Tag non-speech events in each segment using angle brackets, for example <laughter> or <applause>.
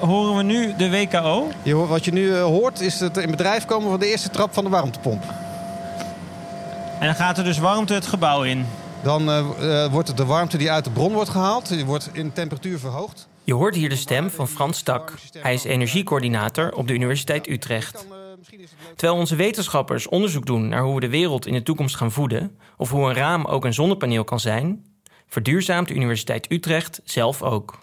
horen we nu de WKO? Je, hoort- wat je nu eh, hoort is het in bedrijf komen van de eerste trap van de warmtepomp. En dan gaat er dus warmte het gebouw in. Dan eh, eh, wordt het de warmte die uit de bron wordt gehaald, die wordt in temperatuur verhoogd. Je hoort hier de stem van Frans Tak. Hij is energiecoördinator op de Universiteit Utrecht. Terwijl onze wetenschappers onderzoek doen naar hoe we de wereld in de toekomst gaan voeden, of hoe een raam ook een zonnepaneel kan zijn, verduurzaamt de Universiteit Utrecht zelf ook.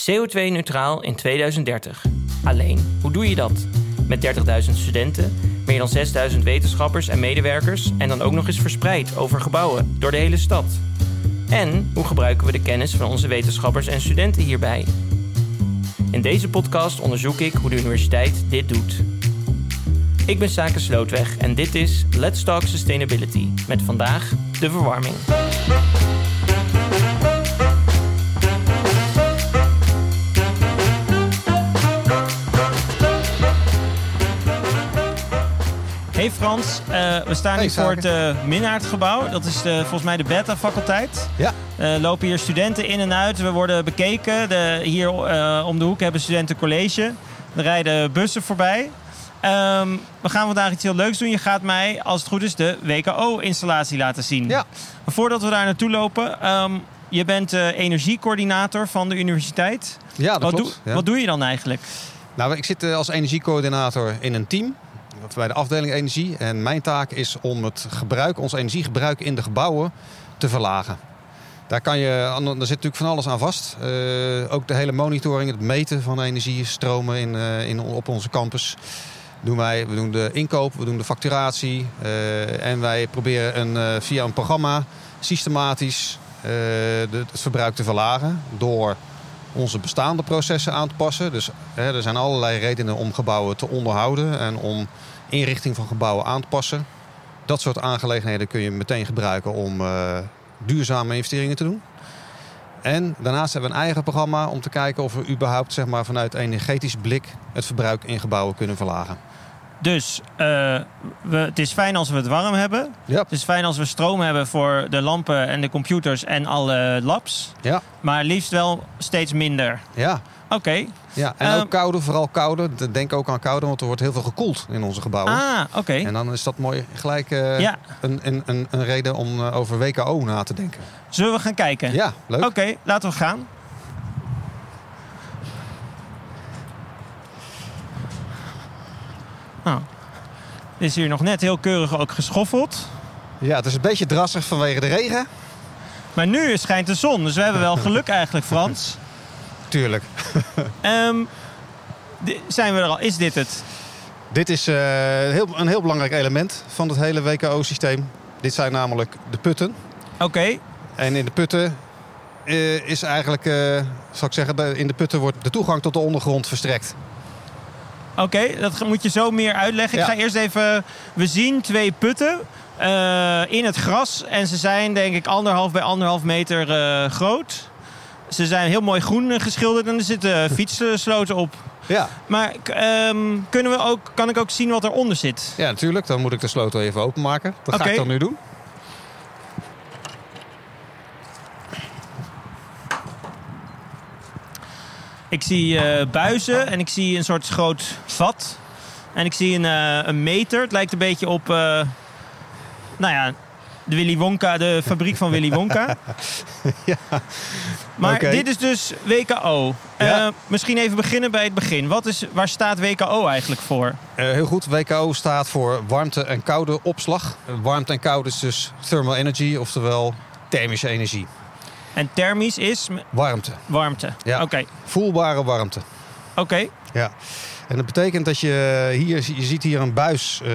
CO2-neutraal in 2030. Alleen, hoe doe je dat? Met 30.000 studenten, meer dan 6.000 wetenschappers en medewerkers en dan ook nog eens verspreid over gebouwen door de hele stad. En hoe gebruiken we de kennis van onze wetenschappers en studenten hierbij? In deze podcast onderzoek ik hoe de universiteit dit doet. Ik ben Sake Slootweg en dit is Let's Talk Sustainability. Met vandaag de verwarming. Hey Frans, eh, we staan Hey, hier voor het uh, Minnaertgebouw. Dat is de, volgens mij de beta-faculteit. Ja, Er lopen hier studenten in en uit. We worden bekeken. De, hier eh, om de hoek hebben studenten college. Er rijden bussen voorbij. Ehm, we gaan vandaag iets heel leuks doen. Je gaat mij, als het goed is, de WKO-installatie laten zien. Ja. Maar voordat we daar naartoe lopen... ehm, je bent eh, energiecoördinator van de universiteit. ja dat wat, klopt. doe- ja. wat doe je dan eigenlijk? Nou, ik zit eh, als energiecoördinator in een team. Bij de afdeling energie. En mijn taak is om het gebruik, ons energiegebruik in de gebouwen te verlagen. Daar, kan je, daar zit natuurlijk van alles aan vast. Eh, ook de hele monitoring, het meten van energiestromen in, eh, in, op onze campus. Doen wij, we doen de inkoop, we doen de facturatie. eh, en wij proberen een, via een programma systematisch het verbruik te verlagen. Door onze bestaande processen aan te passen. Dus hè, er zijn allerlei redenen om gebouwen te onderhouden en om inrichting van gebouwen aan te passen. Dat soort aangelegenheden kun je meteen gebruiken om eh, duurzame investeringen te doen. En daarnaast hebben we een eigen programma om te kijken of we überhaupt zeg maar, vanuit energetisch blik het verbruik in gebouwen kunnen verlagen. Dus eh, we, het is fijn als we het warm hebben. Ja. Het is fijn als we stroom hebben voor de lampen en de computers en alle labs. Ja, Maar liefst wel steeds minder. ja. Oké. ja. en Ehm, ook koude, vooral koude. Denk ook aan koude, want er wordt heel veel gekoeld in onze gebouwen. Ah, oké. En dan is dat mooi gelijk eh, Ja. een, een, een, een reden om eh, over WKO na te denken. Zullen we gaan kijken? Ja, leuk. Oké, laten we gaan. Is hier nog net heel keurig ook geschoffeld. Ja, het is een beetje drassig vanwege de regen. Maar nu schijnt de zon, dus we hebben wel geluk eigenlijk, Frans. <laughs> Tuurlijk. <laughs> Ehm, zijn we er al? Is dit het? Dit is eh, heel, een heel belangrijk element van het hele WKO-systeem. Dit zijn namelijk de putten. Oké, En in de putten eh, is eigenlijk, eh, zal ik zeggen, in de putten wordt de toegang tot de ondergrond verstrekt. Oké, dat moet je zo meer uitleggen. Ik ga eerst even... We zien twee putten eh, in het gras. En ze zijn denk ik anderhalf bij anderhalf meter eh, groot. Ze zijn heel mooi groen eh, geschilderd en er zitten <laughs> fietssloten op. Ja. Maar ehm, kunnen we ook, kan ik ook zien wat eronder zit? ja, natuurlijk. Dan moet ik de sleutel even openmaken. Dat ga ik dan nu doen. Ik zie eh, buizen en ik zie een soort groot vat. En ik zie een, eh, een meter. Het lijkt een beetje op... eh, nou ja, de Willy Wonka, de fabriek van Willy Wonka. <laughs> Ja. Maar dit is dus WKO. Ja. Eh, misschien even beginnen bij het begin. Wat is, waar staat WKO eigenlijk voor? Eh, heel goed. WKO staat voor warmte- en koude opslag. Warmte en koude is dus thermal energy, oftewel thermische energie. En thermisch is Warmte. warmte. Ja. Oké, Voelbare warmte. oké. Ja. En dat betekent dat je hier, je ziet hier een buis eh,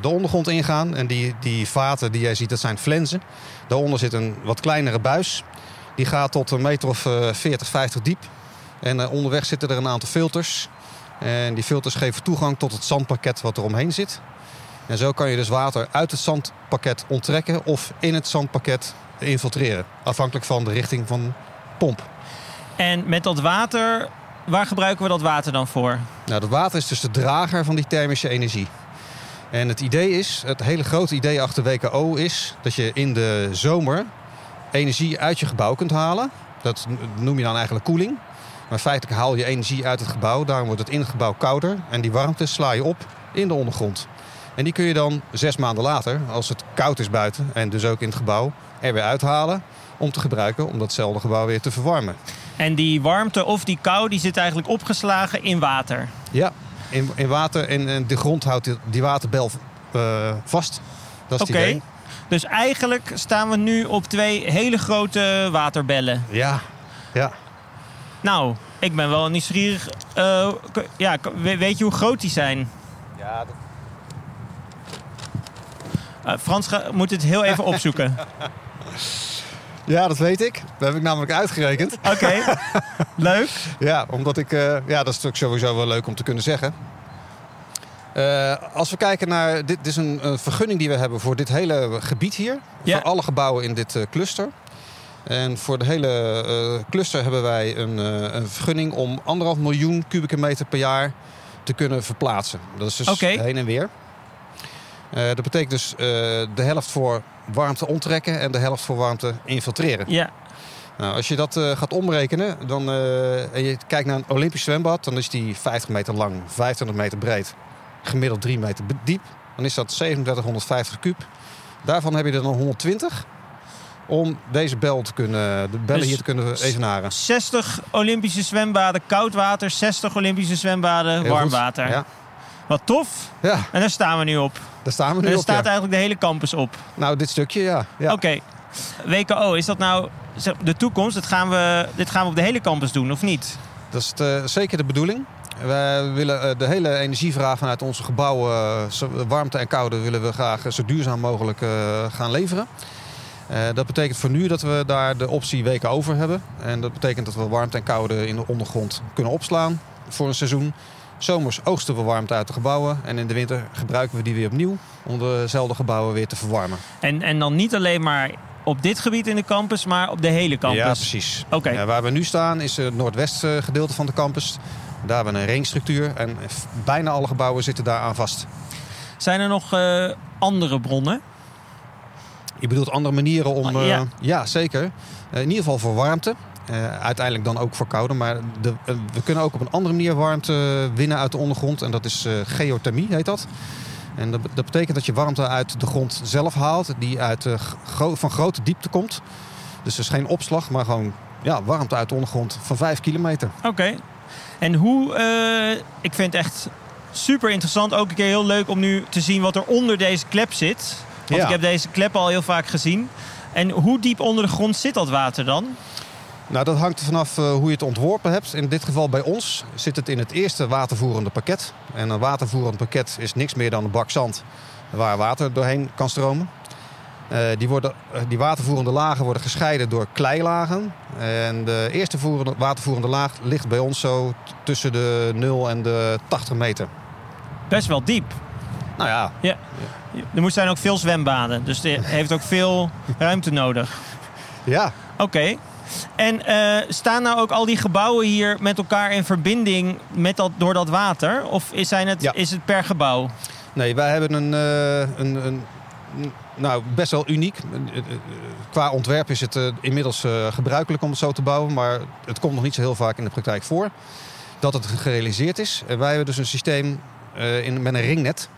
de ondergrond ingaan. En die, die vaten die jij ziet, dat zijn flensen. Daaronder zit een wat kleinere buis. Die gaat tot een meter of eh, 40, 50 diep. En eh, onderweg zitten er een aantal filters. En die filters geven toegang tot het zandpakket wat er omheen zit. En zo kan je dus water uit het zandpakket onttrekken of in het zandpakket infiltreren. Afhankelijk van de richting van pomp. En met dat water, waar gebruiken we dat water dan voor? Nou, dat water is dus de drager van die thermische energie. En het idee is, het hele grote idee achter WKO is dat je in de zomer energie uit je gebouw kunt halen. Dat noem je dan eigenlijk koeling. Maar feitelijk haal je energie uit het gebouw. Daarom wordt het in het gebouw kouder. En die warmte sla je op in de ondergrond. En die kun je dan zes maanden later, als het koud is buiten en dus ook in het gebouw, er weer uithalen om te gebruiken om datzelfde gebouw weer te verwarmen. En die warmte of die kou die zit eigenlijk opgeslagen in water. Ja, in, in water en, en de grond houdt die, die waterbel eh, vast. Dat is Oké. het idee. Dus eigenlijk staan we nu op twee hele grote waterbellen. Ja, ja. Nou, ik ben wel nieuwsgierig. Eh, ja, weet je hoe groot die zijn? ja Eh, Frans ga- moet het heel even <laughs> opzoeken. Ja, dat weet ik. Dat heb ik namelijk uitgerekend. Oké, leuk. <laughs> Ja, omdat ik. eh, ja, dat is natuurlijk sowieso wel leuk om te kunnen zeggen. Eh, als we kijken naar. Dit, dit is een, een vergunning die we hebben voor dit hele gebied hier. Ja. Voor alle gebouwen in dit eh, cluster. En voor de hele cluster hebben wij een, een vergunning om anderhalf miljoen kubieke meter per jaar te kunnen verplaatsen. Dat is dus heen en weer. Eh, dat betekent dus eh, de helft voor warmte onttrekken en de helft voor warmte infiltreren. Ja, Nou, als je dat eh, gaat omrekenen dan, en je kijkt naar een Olympisch zwembad, dan is die 50 meter lang, 25 meter breed, gemiddeld 3 meter diep. Dan is dat 3750 kuub. Daarvan heb je er dan 120 om deze bel te kunnen, de bellen Dus hier te kunnen evenaren. 60 Olympische zwembaden koud water, 60 Olympische zwembaden warm water. Ja. Wat tof. ja, En daar staan we nu op. daar staan we En nu er op. staat ja. eigenlijk de hele campus op. Nou, dit stukje, ja. ja. Oké. WKO, is dat nou de toekomst? Dat gaan we, dit gaan we op de hele campus doen, of niet? Dat is zeker de bedoeling. Wij willen eh, de hele energievraag vanuit onze gebouwen, eh, warmte en koude, willen we graag zo duurzaam mogelijk eh, gaan leveren. Dat betekent voor nu dat we daar de optie weken over hebben. En dat betekent dat we warmte en koude in de ondergrond kunnen opslaan voor een seizoen. Zomers oogsten we warmte uit de gebouwen en in de winter gebruiken we die weer opnieuw om dezelfde gebouwen weer te verwarmen. En, en dan niet alleen maar op dit gebied in de campus, maar op de hele campus. Ja, precies. Oké. Ja, waar we nu staan is het noordwest eh, gedeelte van de campus. Daar hebben we een ringstructuur en bijna alle gebouwen zitten daar aan vast. Zijn er nog eh, andere bronnen? Je bedoelt andere manieren om... Ah, eh, ja. ja. zeker. In ieder geval voor warmte. Eh, uiteindelijk dan ook voor koude. Maar de, eh, we kunnen ook op een andere manier warmte winnen uit de ondergrond. En dat is eh, geothermie, heet dat. En dat, dat betekent dat je warmte uit de grond zelf haalt. Die uit, gro- van grote diepte komt. Dus dus geen opslag, maar gewoon ja, warmte uit de ondergrond van 5 kilometer. Oké. En hoe, ik vind het echt super interessant. Ook een keer heel leuk om nu te zien wat er onder deze klep zit. Want Ja. ik heb deze klep al heel vaak gezien. En hoe diep onder de grond zit dat water dan? Nou, dat hangt er vanaf eh, hoe je het ontworpen hebt. In dit geval bij ons zit het in het eerste watervoerende pakket. En een watervoerend pakket is niks meer dan een bak zand waar water doorheen kan stromen. Eh, die, worden, eh, die watervoerende lagen worden gescheiden door kleilagen. En de eerste voerende, watervoerende laag ligt bij ons zo tussen de 0 en de 80 meter. Best wel diep. Nou ja, Ja. Er moet zijn ook veel zwembaden. Dus er heeft ook veel ruimte nodig. ja. Oké. En eh, staan nou ook al die gebouwen hier met elkaar in verbinding met dat, door dat water? Of is, zijn het, Ja. is het per gebouw? Nee, wij hebben een, eh, een, een, nou, best wel uniek. Eh, Qua ontwerp is het inmiddels gebruikelijk om het zo te bouwen. Maar het komt nog niet zo heel vaak in de praktijk voor dat het gerealiseerd is. En wij hebben dus een systeem in, met een ringnet.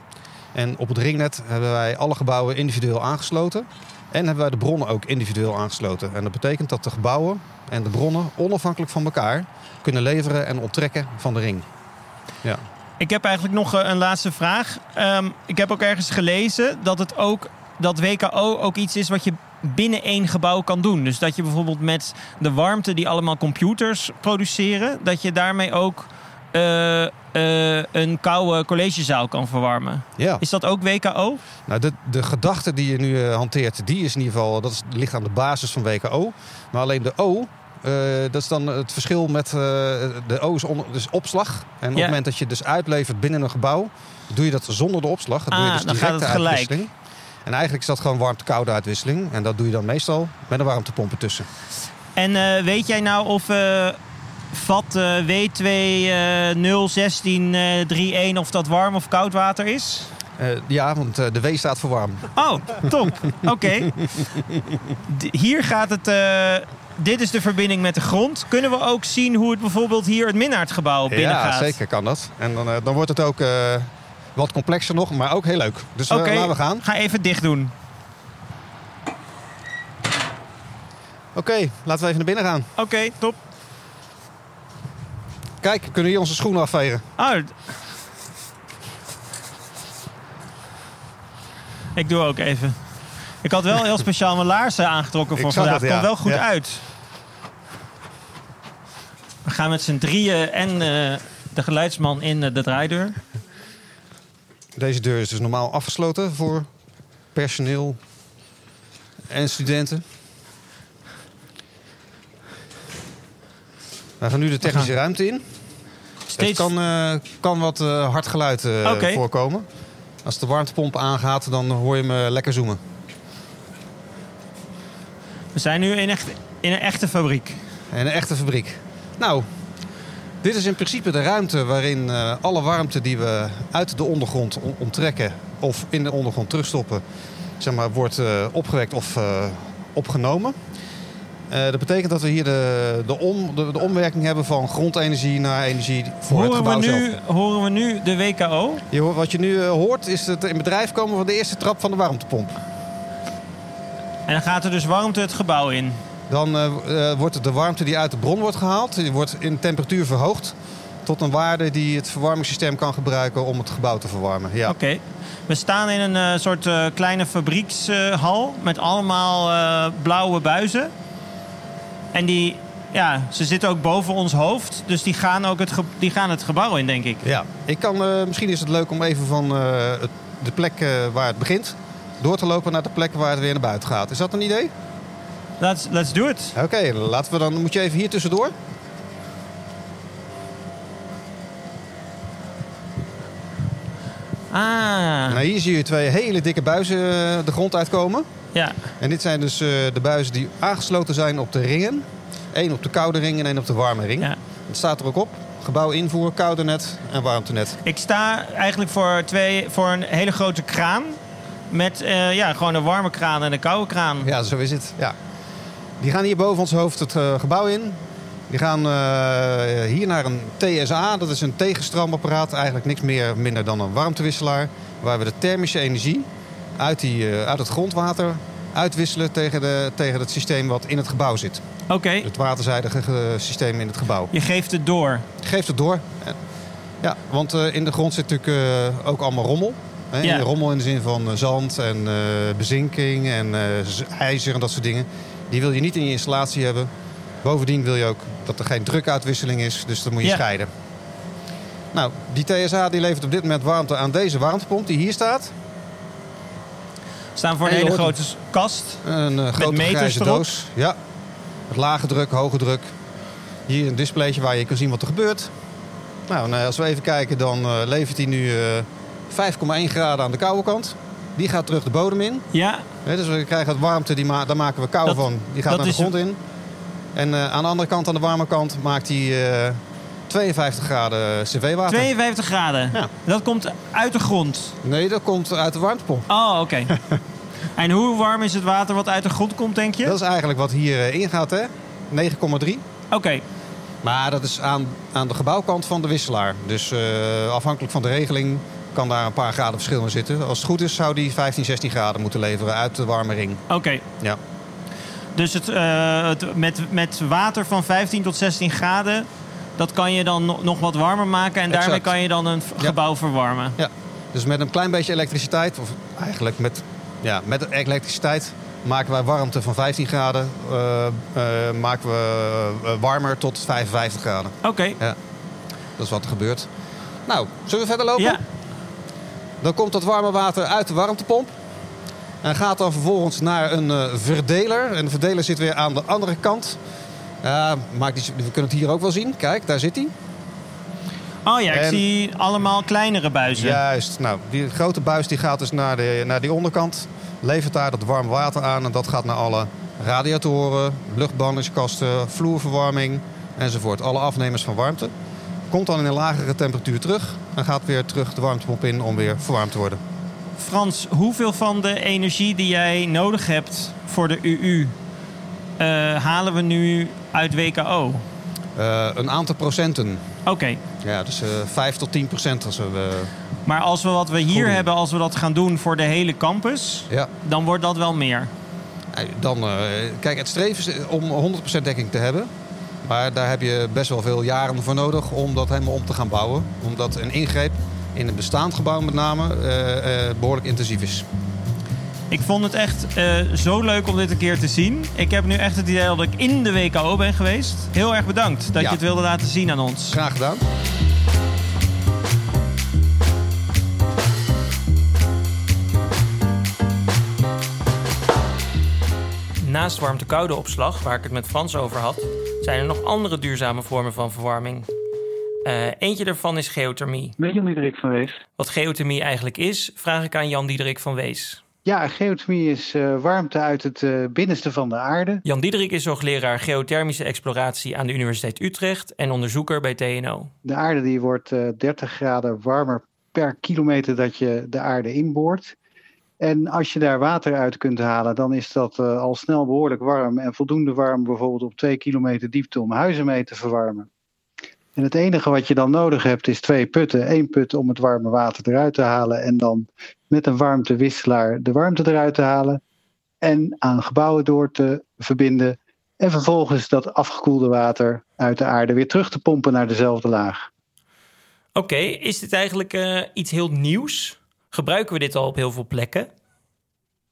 En op het ringnet hebben wij alle gebouwen individueel aangesloten. En hebben wij de bronnen ook individueel aangesloten. En dat betekent dat de gebouwen en de bronnen onafhankelijk van elkaar kunnen leveren en onttrekken van de ring. Ja. Ik heb eigenlijk nog eh, een laatste vraag. Ehm, ik heb ook ergens gelezen dat het ook dat WKO ook iets is wat je binnen één gebouw kan doen. Dus dat je bijvoorbeeld met de warmte die allemaal computers produceren, dat je daarmee ook eh, eh, een koude collegezaal kan verwarmen. ja. Is dat ook WKO? Nou, de, de gedachte die je nu eh, hanteert, die is in ieder geval, dat is, ligt aan de basis van WKO. Maar alleen de O, dat is dan het verschil met de O is dus opslag. En op het moment dat je dus uitlevert binnen een gebouw, doe je dat zonder de opslag. Dan doe je Ah, dus dan gaat het gelijk. En eigenlijk is dat gewoon warmte-koude uitwisseling. En dat doe je dan meestal met een warmtepomp ertussen. En weet jij nou of vat eh, W201631 of dat warm of koud water is? Eh, ja, want eh, de W staat voor warm. Oh, top. <laughs> Oké. Hier gaat het eh, dit is de verbinding met de grond. Kunnen we ook zien hoe het bijvoorbeeld hier het Minnaardgebouw binnengaat? Ja, zeker kan dat. En dan, eh, dan wordt het ook eh, wat complexer nog, maar ook heel leuk. Dus eh, Oké, laten we gaan. ga even dicht doen. Oké, laten we even naar binnen gaan. Oké, top. Kijk, kunnen hier onze schoenen afvegen? Oh. Ik doe ook even. Ik had wel heel speciaal mijn laarzen aangetrokken voor vandaag. het, Komt wel goed Ja. uit. We gaan met z'n drieën en eh, de geluidsman in eh, de draaideur. Deze deur is dus normaal afgesloten voor personeel en studenten. We gaan nu de technische ruimte in. Het Steeds kan, eh, kan wat eh, hard geluid eh, voorkomen. Als de warmtepomp aangaat, dan hoor je me lekker zoomen. We zijn nu in, echt, in een echte fabriek. En een echte fabriek. Nou, dit is in principe de ruimte waarin alle warmte die we uit de ondergrond on- onttrekken of in de ondergrond terugstoppen, zeg maar, wordt opgewekt of opgenomen. Eh, dat betekent dat we hier de, de, om, de, de omwerking hebben van grondenergie naar energie voor het Horen we, gebouw nu, zelf. horen we nu de WKO? Je, hoort- wat je nu eh, hoort is het in bedrijf komen van de eerste trap van de warmtepomp. En dan gaat er dus warmte het gebouw in. Dan eh, wordt de warmte die uit de bron wordt gehaald, die wordt in temperatuur verhoogd tot een waarde die het verwarmingssysteem kan gebruiken om het gebouw te verwarmen. Ja. Oké. We staan in een soort kleine fabriekshal met allemaal blauwe buizen. En die, ja, ze zitten ook boven ons hoofd. Dus die gaan ook het, die gaan het gebouw in, denk ik. ja. Ik kan, eh, misschien is het leuk om even van eh, het- de plek eh, waar het begint door te lopen naar de plek waar het weer naar buiten gaat. Is dat een idee? Let's, let's do it. Oké, laten we dan. Moet je even hier tussendoor. Ah, Nou, hier zie je twee hele dikke buizen eh, de grond uitkomen. ja. En dit zijn dus eh, de buizen die aangesloten zijn op de ringen. Eén op de koude ring en één op de warme ring. ja. Het staat er ook op. Gebouw invoer, koude net en warmtenet. Ik sta eigenlijk voor, twee, voor een hele grote kraan. Met eh, ja, gewoon een warme kraan en een koude kraan. Ja, zo is het. Ja. Die gaan hier boven ons hoofd het gebouw in. Die gaan eh, hier naar een TSA. Dat is een tegenstroomapparaat. Eigenlijk niks meer minder dan een warmtewisselaar. Waar we de thermische energie uit, die, eh, uit het grondwater uitwisselen tegen, de, tegen het systeem wat in het gebouw zit. Oké, Het waterzijdige systeem in het gebouw. je geeft het door. Geeft het door. Ja, want eh, in de grond zit natuurlijk ook allemaal rommel. Hè? Ja. Rommel in de zin van zand en bezinking en ijzer en dat soort dingen. Die wil je niet in je installatie hebben. Bovendien wil je ook dat er geen drukuitwisseling is, dus dat moet je Ja. scheiden. Nou, die TSA die levert op dit moment warmte aan deze warmtepomp die hier staat. We staan voor een En hele grote kast. Een eh, grote grijze doos. Ja. Met lage druk, hoge druk. Hier een displaytje waar je kan zien wat er gebeurt. Nou, nou, als we even kijken, dan eh, levert hij nu eh 5,1 graden aan de koude kant. Die gaat terug de bodem in. Ja, dus we krijgen het warmte, die ma daar maken we kou Dat- van. Die gaat naar de grond in. En eh, aan de andere kant, aan de warme kant, maakt hij eh 52 graden cv-water. 52 graden. Ja. Dat komt uit de grond. Nee, dat komt uit de warmtepomp. Oh, oké. <laughs> en hoe warm is het water wat uit de grond komt, denk je? Dat is eigenlijk wat hier eh, ingaat, hè? 9,3. Oké, Maar dat is aan, aan de gebouwkant van de wisselaar. Dus eh, afhankelijk van de regeling kan daar een paar graden verschil in zitten. Als het goed is zou die 15, 16 graden moeten leveren uit de warme ring. oké. Ja. Dus het, eh, het, met, met water van 15 tot 16 graden... dat kan je dan no- nog wat warmer maken... en daarmee kan je dan een Ja. gebouw verwarmen. ja. Dus met een klein beetje elektriciteit, of eigenlijk met, ja, met elektriciteit... maken wij warmte van 15 graden, eh, eh, maken we warmer tot 55 graden. Oké, Dat is wat er gebeurt. Nou, zullen we verder lopen? ja. Dan komt dat warme water uit de warmtepomp. En gaat dan vervolgens naar een eh, verdeler. En de verdeler zit weer aan de andere kant. Ja, maakt we kunnen het hier ook wel zien. Kijk, daar zit hij. Oh ja, ik En- zie allemaal kleinere buizen. Juist. Nou, die grote buis die gaat dus naar, de, naar die onderkant. Levert daar dat warme water aan. En dat gaat naar alle radiatoren, luchtbanningskasten, vloerverwarming enzovoort. Alle afnemers van warmte. Komt dan in een lagere temperatuur terug. En gaat weer terug de warmtepomp in om weer verwarmd te worden. Frans, hoeveel van de energie die jij nodig hebt voor de UU... eh, halen we nu uit WKO? Uh, een aantal procenten. Oké. Ja, dus uh, 5 tot 10 procent als we. Maar als we wat we hier hebben, als we dat gaan doen voor de hele campus, Ja. dan wordt dat wel meer. Eh, Dan, eh, kijk, het streven is om 100% dekking te hebben. Maar daar heb je best wel veel jaren voor nodig om dat helemaal om te gaan bouwen. Omdat een ingreep in een bestaand gebouw met name eh, eh, behoorlijk intensief is. Ik vond het echt eh, zo leuk om dit een keer te zien. Ik heb nu echt het idee dat ik in de WKO ben geweest. Heel erg bedankt dat Ja. je het wilde laten zien aan ons. Graag gedaan. Naast warmte-koude opslag, waar ik het met Frans over had, zijn er nog andere duurzame vormen van verwarming. Eh, eentje daarvan is geothermie. Met Jan Diederik van Wees. Wat geothermie eigenlijk is, vraag ik aan Jan Diederik van Wees. Ja, geothermie is eh, warmte uit het eh, binnenste van de aarde. Jan Diederik is hoogleraar geothermische exploratie aan de Universiteit Utrecht en onderzoeker bij TNO. De aarde die wordt eh 30 graden warmer per kilometer dat je de aarde inboort. En als je daar water uit kunt halen, dan is dat al snel behoorlijk warm. En voldoende warm bijvoorbeeld op 2 kilometer diepte om huizen mee te verwarmen. En het enige wat je dan nodig hebt is twee putten. Eén put om het warme water eruit te halen en dan met een warmtewisselaar de warmte eruit te halen. En aan gebouwen door te verbinden. En vervolgens dat afgekoelde water uit de aarde weer terug te pompen naar dezelfde laag. Oké, is dit eigenlijk eh, iets heel nieuws? Gebruiken we dit al op heel veel plekken?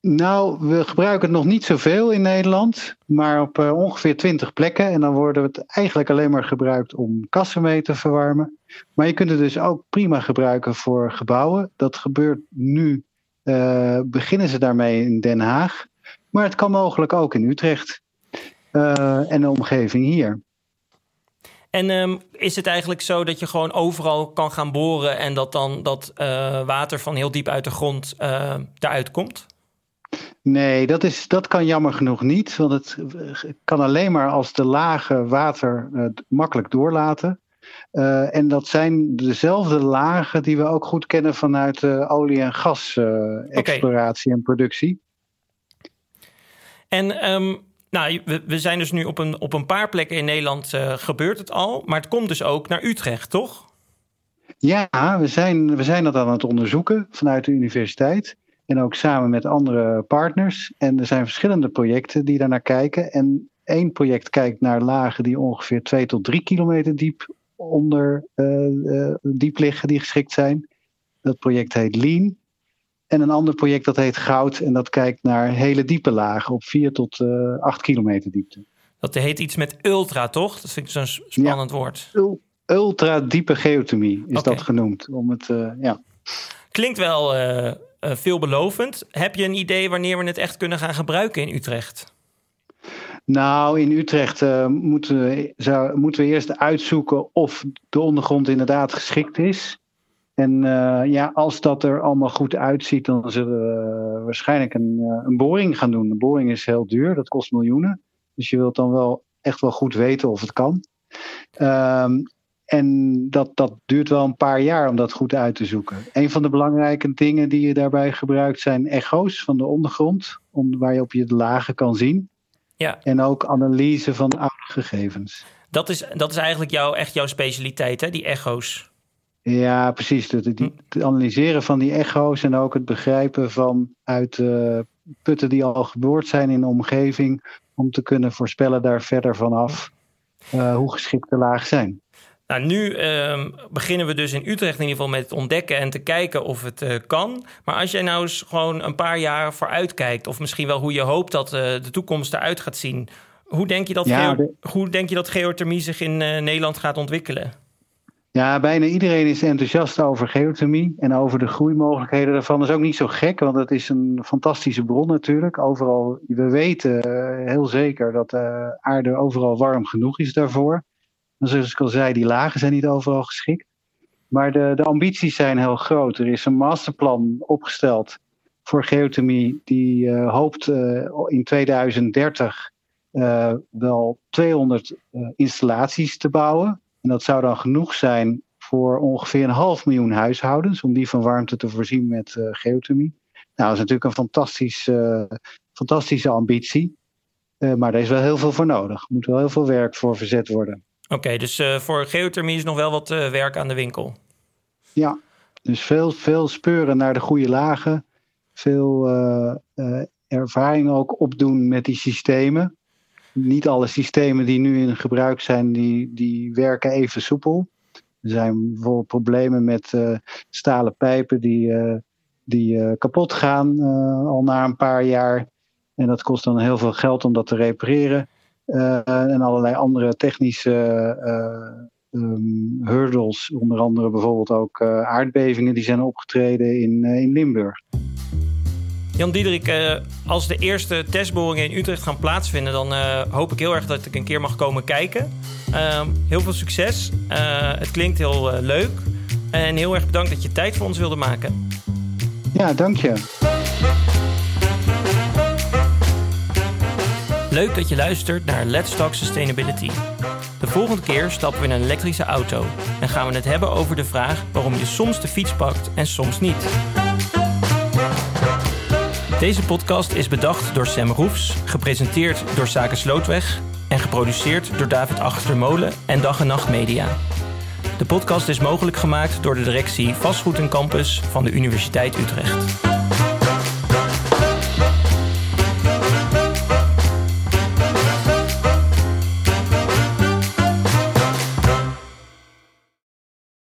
Nou, we gebruiken het nog niet zoveel in Nederland, maar op eh, ongeveer 20 plekken. En dan worden we het eigenlijk alleen maar gebruikt om kassen mee te verwarmen. Maar je kunt het dus ook prima gebruiken voor gebouwen. Dat gebeurt nu, eh, beginnen ze daarmee in Den Haag. Maar het kan mogelijk ook in Utrecht eh, en de omgeving hier. En ehm, is het eigenlijk zo dat je gewoon overal kan gaan boren en dat dan dat water van heel diep uit de grond daaruit komt? Nee, dat, is, dat kan jammer genoeg niet. Want het eh, kan alleen maar als de lagen water eh, makkelijk doorlaten. Eh, en dat zijn dezelfde lagen die we ook goed kennen vanuit olie- en gas-exploratie en productie. En ehm, nou, we, we zijn dus nu op een, op een paar plekken in Nederland gebeurt het al, maar het komt dus ook naar Utrecht, toch? Ja, we zijn, we zijn dat aan het onderzoeken vanuit de universiteit. En ook samen met andere partners. En er zijn verschillende projecten die daar naar kijken. En één project kijkt naar lagen die ongeveer 2 tot 3 kilometer diep onder eh, eh, diep liggen, die geschikt zijn. Dat project heet Lean. En een ander project dat heet Goud. En dat kijkt naar hele diepe lagen op 4 tot eh 8 kilometer diepte. Dat heet iets met ultra, toch? Dat vind ik zo'n spannend woord. Ul- Ultra diepe geothermie is dat genoemd. Om het, ja. Klinkt wel veelbelovend. Heb je een idee wanneer we het echt kunnen gaan gebruiken in Utrecht? Nou, in Utrecht eh, moeten, we, zou, moeten we eerst uitzoeken of de ondergrond inderdaad geschikt is. En eh, ja, als dat er allemaal goed uitziet, dan zullen we waarschijnlijk een, eh, een boring gaan doen. Een boring is heel duur, dat kost miljoenen. Dus je wilt dan wel echt wel goed weten of het kan. Ehm, en dat, dat duurt wel een paar jaar om dat goed uit te zoeken. Een van de belangrijke dingen die je daarbij gebruikt zijn echo's van de ondergrond, om, waar je op je de lagen kan zien. Ja, En ook analyse van oude gegevens. dat is, dat is eigenlijk jouw, echt jouw specialiteit, hè? die echo's. Ja, precies. Het, analyseren van die echo's en ook het begrijpen van uit eh, putten die al geboord zijn in de omgeving. Om te kunnen voorspellen daar verder vanaf eh, hoe geschikt de lagen zijn. Nou, nu ehm, beginnen we dus in Utrecht in ieder geval met het ontdekken en te kijken of het eh, kan. Maar als jij nou eens gewoon een paar jaar vooruit kijkt, of misschien wel hoe je hoopt dat eh, de toekomst eruit gaat zien. Hoe denk je dat, Ja, de- hoe denk je dat geothermie zich in eh, Nederland gaat ontwikkelen? Ja, bijna iedereen is enthousiast over geothermie en over de groeimogelijkheden daarvan. Dat is ook niet zo gek, want het is een fantastische bron natuurlijk. Overal, we weten heel zeker dat de aarde overal warm genoeg is daarvoor. En zoals ik al zei, die lagen zijn niet overal geschikt. Maar de, de ambities zijn heel groot. Er is een masterplan opgesteld voor geothermie die eh, hoopt eh, in 2030 eh, wel 200 eh, installaties te bouwen. En dat zou dan genoeg zijn voor ongeveer een half miljoen huishoudens om die van warmte te voorzien met geothermie. Nou, dat is natuurlijk een fantastisch, eh, fantastische ambitie. maar daar is wel heel veel voor nodig. Er moet wel heel veel werk voor verzet worden. Oké, dus voor geothermie is nog wel wat werk aan de winkel. Ja, dus veel, veel speuren naar de goede lagen. Veel ervaring ook opdoen met die systemen. Niet alle systemen die nu in gebruik zijn, die, die werken even soepel. Er zijn bijvoorbeeld problemen met stalen pijpen die, die kapot gaan al na een paar jaar. En dat kost dan heel veel geld om dat te repareren. En allerlei andere technische um, hurdles, onder andere bijvoorbeeld ook aardbevingen die zijn opgetreden in, in Limburg. Jan Diederik, als de eerste testboringen in Utrecht gaan plaatsvinden, dan hoop ik heel erg dat ik een keer mag komen kijken. Uh, heel veel succes. Eh, het klinkt heel leuk. En heel erg bedankt dat je tijd voor ons wilde maken. Ja, dank je. Leuk dat je luistert naar Let's Talk Sustainability. De volgende keer stappen we in een elektrische auto en gaan we het hebben over de vraag waarom je soms de fiets pakt en soms niet. Deze podcast is bedacht door Sam Roefs, gepresenteerd door Zaken Slootweg en geproduceerd door David Achtermolen en Dag en Nacht Media. De podcast is mogelijk gemaakt door de directie Vastgoed en Campus van de Universiteit Utrecht.